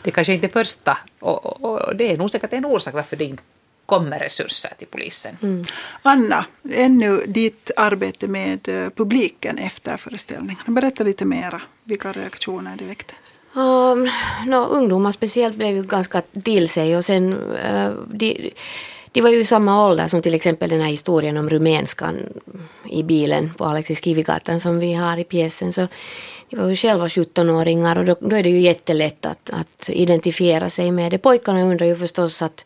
Det kanske inte är första, och, och, och, det är nog säkert en orsak varför det inte kommer resurser till polisen. Mm. Anna, ännu ditt arbete med eh, publiken efter föreställningen. Berätta lite mera, vilka reaktioner det väckte. Ehm, um, no, ungdomar speciellt blev ju ganska till sig och sen uh, de, de var ju i samma ålder som till exempel den här historien om rumänskan i bilen på Alexis Kivigatan som vi har i pjäsen. Så de var ju själva 17-åringar och då, då, är det ju jättelätt att, att identifiera sig med det. Pojkarna undrar ju förstås att,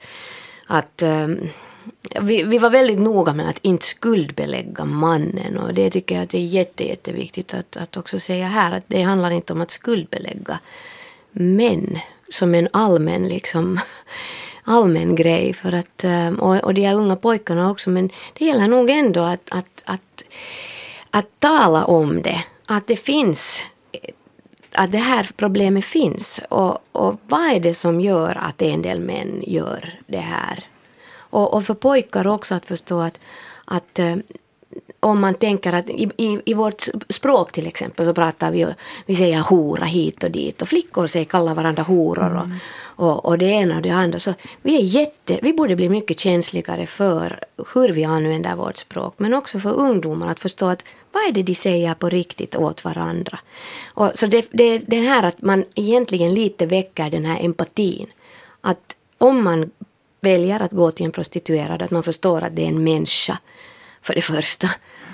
att um, vi, vi var väldigt noga med att inte skuldbelägga mannen och det tycker jag att det är jätte, jätteviktigt att, att också säga här att det handlar inte om att skuldbelägga män som en allmän liksom allmän grej för att, eh, och, och de här unga pojkarna också men det gäller nog ändå att, att, att, att tala om det. Att det finns att det här problemet finns och, och vad är det som gör att en del män gör det här? Och, och för pojkar också att förstå att, att eh, om man tänker att i, i, i, vårt språk till exempel så pratar vi, vi säger hora hit och dit och flickor säger kallar varandra horor och, mm. och, och det ena och det andra. Så vi, är jätte, vi borde bli mycket känsligare för hur vi använder vårt språk men också för ungdomar att förstå att vad är det de säger på riktigt åt varandra. Och så det, det, det här att man egentligen lite väcker den här empatin. Att om man väljer att gå till en prostituerad, att man förstår att det är en människa för det första.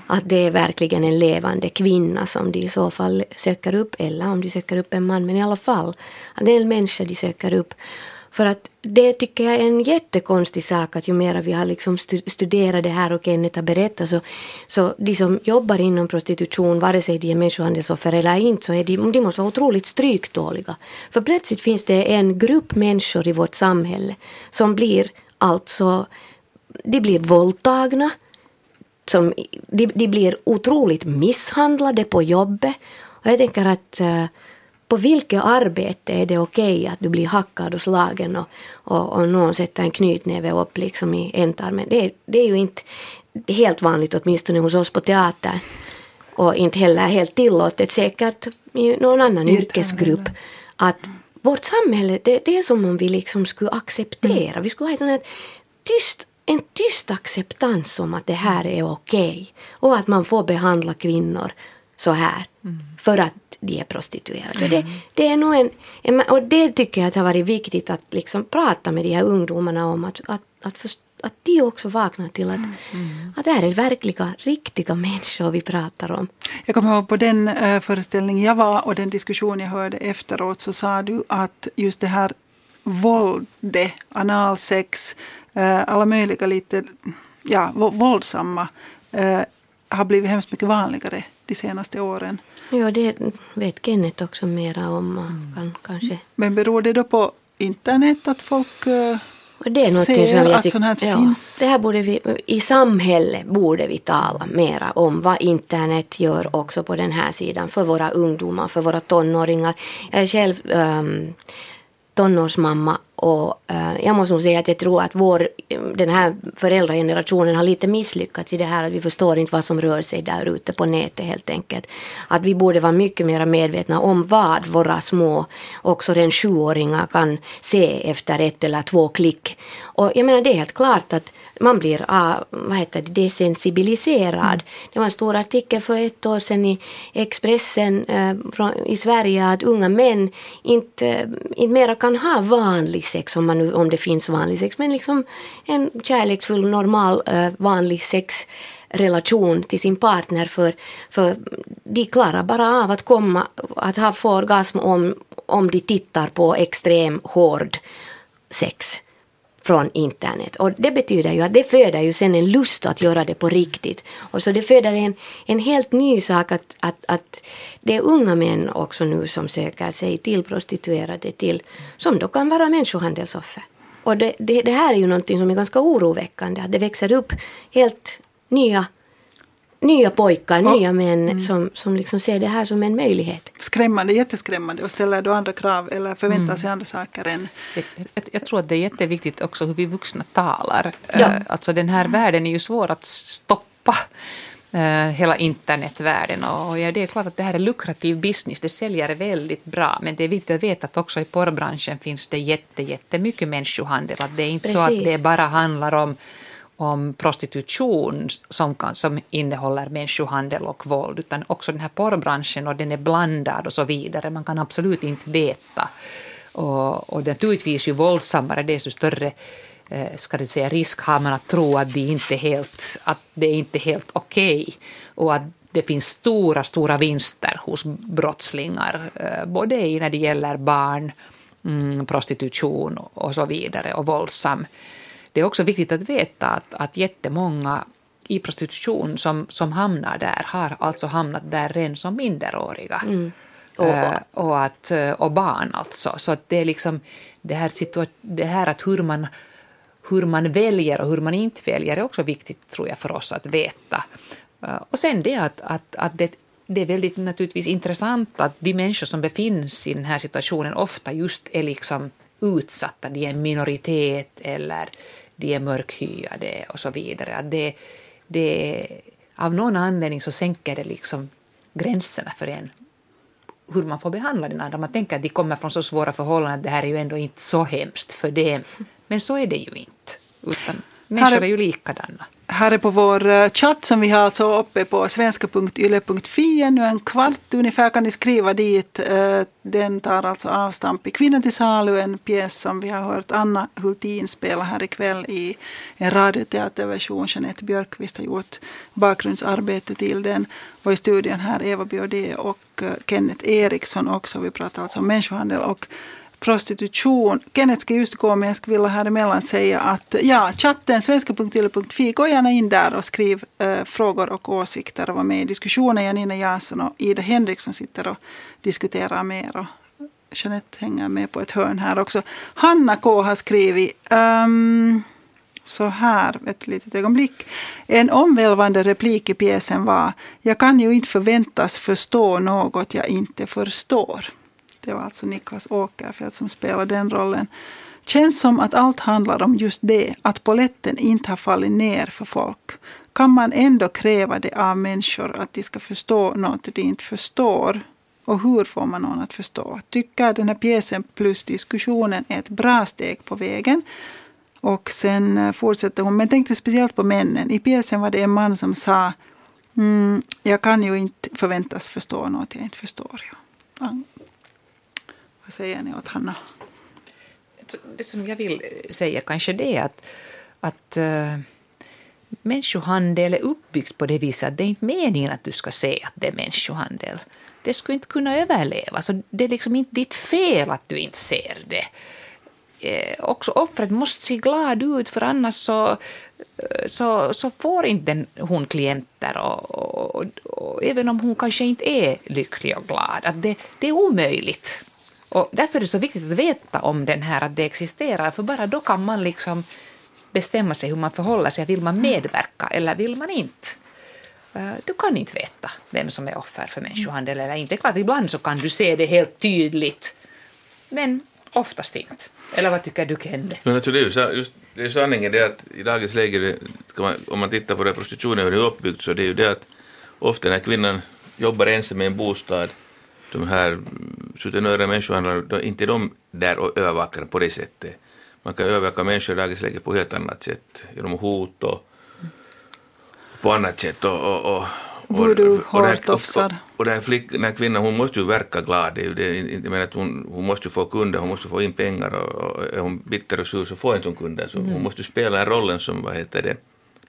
Att det är verkligen en levande kvinna som de i så fall söker upp, eller om de söker upp en man, men i alla fall att det är en människa de söker upp. För att det tycker jag är en jättekonstig sak att ju mer vi har liksom studerat det här och Kenneth har berättat så, så de som jobbar inom prostitution, vare sig de är människohandelsoffer eller inte, så är de, de måste vara otroligt stryktåliga. För plötsligt finns det en grupp människor i vårt samhälle som blir alltså, de blir våldtagna, som, de, de blir otroligt misshandlade på jobbet. Och jag tänker att uh, på vilket arbete är det okej okay att du blir hackad och slagen och, och, och någon sätter en knytnäve upp liksom i ändtarmen. Det, det är ju inte helt vanligt åtminstone hos oss på teatern. Och inte heller helt tillåtet säkert i någon annan yrkesgrupp. Att vårt samhälle, det, det, är som om vi liksom skulle acceptera. Mm. Vi skulle ha ett sånt tyst en tyst acceptans om att det här är okej okay. och att man får behandla kvinnor så här mm. för att de är prostituerade. Mm. Det, det, är nog en, en, och det tycker jag att har varit viktigt att liksom prata med de här ungdomarna om att, att, att, först, att de också vaknar till att, mm. att det här är verkliga, riktiga människor vi pratar om. Jag kommer ihåg på den äh, föreställning jag var och den diskussion jag hörde efteråt så sa du att just det här våldet, analsex, äh, alla möjliga lite ja, våldsamma äh, har blivit hemskt mycket vanligare de senaste åren. Ja, det vet Kenneth också mera om. Mm. Kan, kanske. Men beror det då på internet att folk uh, det är ser som jag att sånt här ja, finns? Det här borde vi, I samhället borde vi tala mera om vad internet gör också på den här sidan för våra ungdomar, för våra tonåringar. Jag är själv um, tonårsmamma och eh, jag måste nog säga att jag tror att vår, den här föräldragenerationen har lite misslyckats i det här att vi förstår inte vad som rör sig där ute på nätet helt enkelt. Att vi borde vara mycket mer medvetna om vad våra små, också den sjuåringar kan se efter ett eller två klick. Och jag menar det är helt klart att man blir ah, vad heter det, desensibiliserad. Det var en stor artikel för ett år sedan i Expressen eh, från, i Sverige att unga män inte, inte mera kan ha vanlig sex om, man nu, om det finns vanlig sex men liksom en kärleksfull normal eh, vanlig sexrelation till sin partner för, för de klarar bara av att komma att ha få orgasm om, om de tittar på extrem hård sex från internet. Och det betyder ju att det föder ju sen en lust att göra det på riktigt. Och så det föder en, en helt ny sak att, att, att det är unga män också nu som söker sig till prostituerade till, som då kan vara människohandelsoffer. Och det, det, det här är ju någonting som är ganska oroväckande, att det växer upp helt nya nya pojkar, och, nya män mm. som, som liksom ser det här som en möjlighet. Skrämmande, jätteskrämmande och ställer då andra krav eller förväntar mm. sig andra saker än... Jag, jag, jag, tror att det är jätteviktigt också hur vi vuxna talar. Ja. Uh, alltså den här världen är ju svår att stoppa. eh, hela internetvärlden. Och ja, det är klart att det här är lukrativ business, det säljer väldigt bra. Men det är viktigt att veta att också i porrbranschen finns det jätte, jättemycket människohandel. Att det är inte Precis. så att det bara handlar om om prostitution som, kan, som innehåller människohandel och våld, utan också den här porrbranschen och den är blandad och så vidare. Man kan absolut inte veta. Och, och naturligtvis ju våldsammare desto större eh, ska det säga, risk har man att tro att det inte är helt, att det är inte helt okej okay. och att det finns stora, stora vinster hos brottslingar, eh, både när det gäller barn, mm, prostitution och så vidare och våldsam det är också viktigt att veta att, att jättemånga i prostitution som, som hamnar där har alltså hamnat där redan som minderåriga. Mm. Och, uh, och, att, eh, och barn alltså. Så att det är liksom det här, det här att hur man, hur man väljer och hur man inte väljer är också viktigt tror jag för oss att veta. Uh, och sen det att, att, att det, det är väldigt naturligtvis intressant att de människor som befinns i den här situationen ofta just är liksom utsatta, de är en minoritet eller de är mörkhyade och så vidare. Att det, det, av någon anledning så sänker det liksom gränserna för en hur man får behandla den andra. Man tänker att de kommer från så svåra förhållanden att det här är ju ändå inte så hemskt för dem. Men så är det ju inte. Utan människor är ju likadana här är på vår eh, chatt som vi har alltså uppe på svenska.yle.fi ännu en kvart ungefär kan ni skriva dit. Eh, den tar alltså avstamp i Kvinnan till salu, en pjäs som vi har hört Anna Hultin spela här ikväll i en radioteaterversion. Jeanette Björkqvist har gjort bakgrundsarbete till den. Och i studien här Eva Biodé och eh, Kenneth Eriksson också. Vi pratar alltså om människohandel och prostitution. Kenneth ska just gå men jag skulle vilja här emellan säga att ja, chatten svenska.yle.fi, gå gärna in där och skriv eh, frågor och åsikter och var med i diskussionen. Janina Jansson och Ida Henriksson sitter och diskuterar mer. Och Jeanette hänger med på ett hörn här också. Hanna K har skrivit um, så här, ett litet ögonblick. En omvälvande replik i pjäsen var Jag kan ju inte förväntas förstå något jag inte förstår. Det var alltså Niklas Åkerfeldt som spelade den rollen. Känns som att allt handlar om just det, att poletten inte har fallit ner för folk. Kan man ändå kräva det av människor att de ska förstå något de inte förstår? Och hur får man någon att förstå? Tycker den här pjäsen plus diskussionen är ett bra steg på vägen. Och sen eh, fortsätter hon, men tänkte speciellt på männen. I pjäsen var det en man som sa mm, jag kan ju inte förväntas förstå något jag inte förstår. Ja. Vad säger ni åt Hanna? Det som jag vill säga kanske det är att, att äh, människohandel är uppbyggt på det viset att det är inte meningen att du ska se att det är människohandel. Det skulle inte kunna överleva, så det är liksom inte ditt fel att du inte ser det. Eh, också offret måste se glad ut för annars så, eh, så, så får inte hon klienter och, och, och, och, även om hon kanske inte är lycklig och glad. Att det, det är omöjligt. Och därför är det så viktigt att veta om den här, att det existerar, för bara då kan man liksom bestämma sig hur man förhåller sig. Vill man medverka eller vill man inte? Eh, du kan inte veta vem som är offer för människohandel eller inte. Klart, ibland så kan du se det helt tydligt, men oftast inte. Eller vad tycker du, Kende? Men alltså det, är ju, just, det är sanningen det att i dagens läge, man, om man tittar på det prostitutionen hur det är uppbyggt, så det är ju det att ofta när kvinnan jobbar ensam i en bostad de här sutenörer människohandlarna, inte de där och övervakar på det sättet. Man kan övervaka människor i dagens läge på helt annat sätt, genom hot och på annat sätt. Och, och, och, Voodoo, hårtofsar. Och, och den, flick, den här kvinnan hon måste ju verka glad. Det är ju det, jag menar att hon, hon måste få kunder, hon måste få in pengar och, och är hon bitter och sur så får inte hon kunder. Så mm. hon måste spela rollen som vad heter det,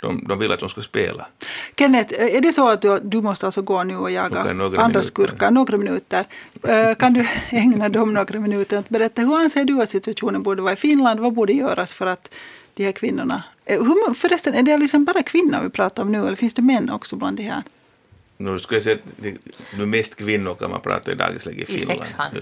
de, de vill att de ska spela. Kenneth, är det så att du, du måste alltså gå nu och jaga andra minuter. skurkar några minuter? Eh, kan du ägna dem några minuter och berätta hur anser du att situationen borde vara i Finland? Vad borde göras för att de här kvinnorna... Eh, hur, förresten, är det liksom bara kvinnor vi pratar om nu eller finns det män också bland de här? Nu skulle jag säga att det är mest kvinnor kan man prata i dagens läge i Finland. I.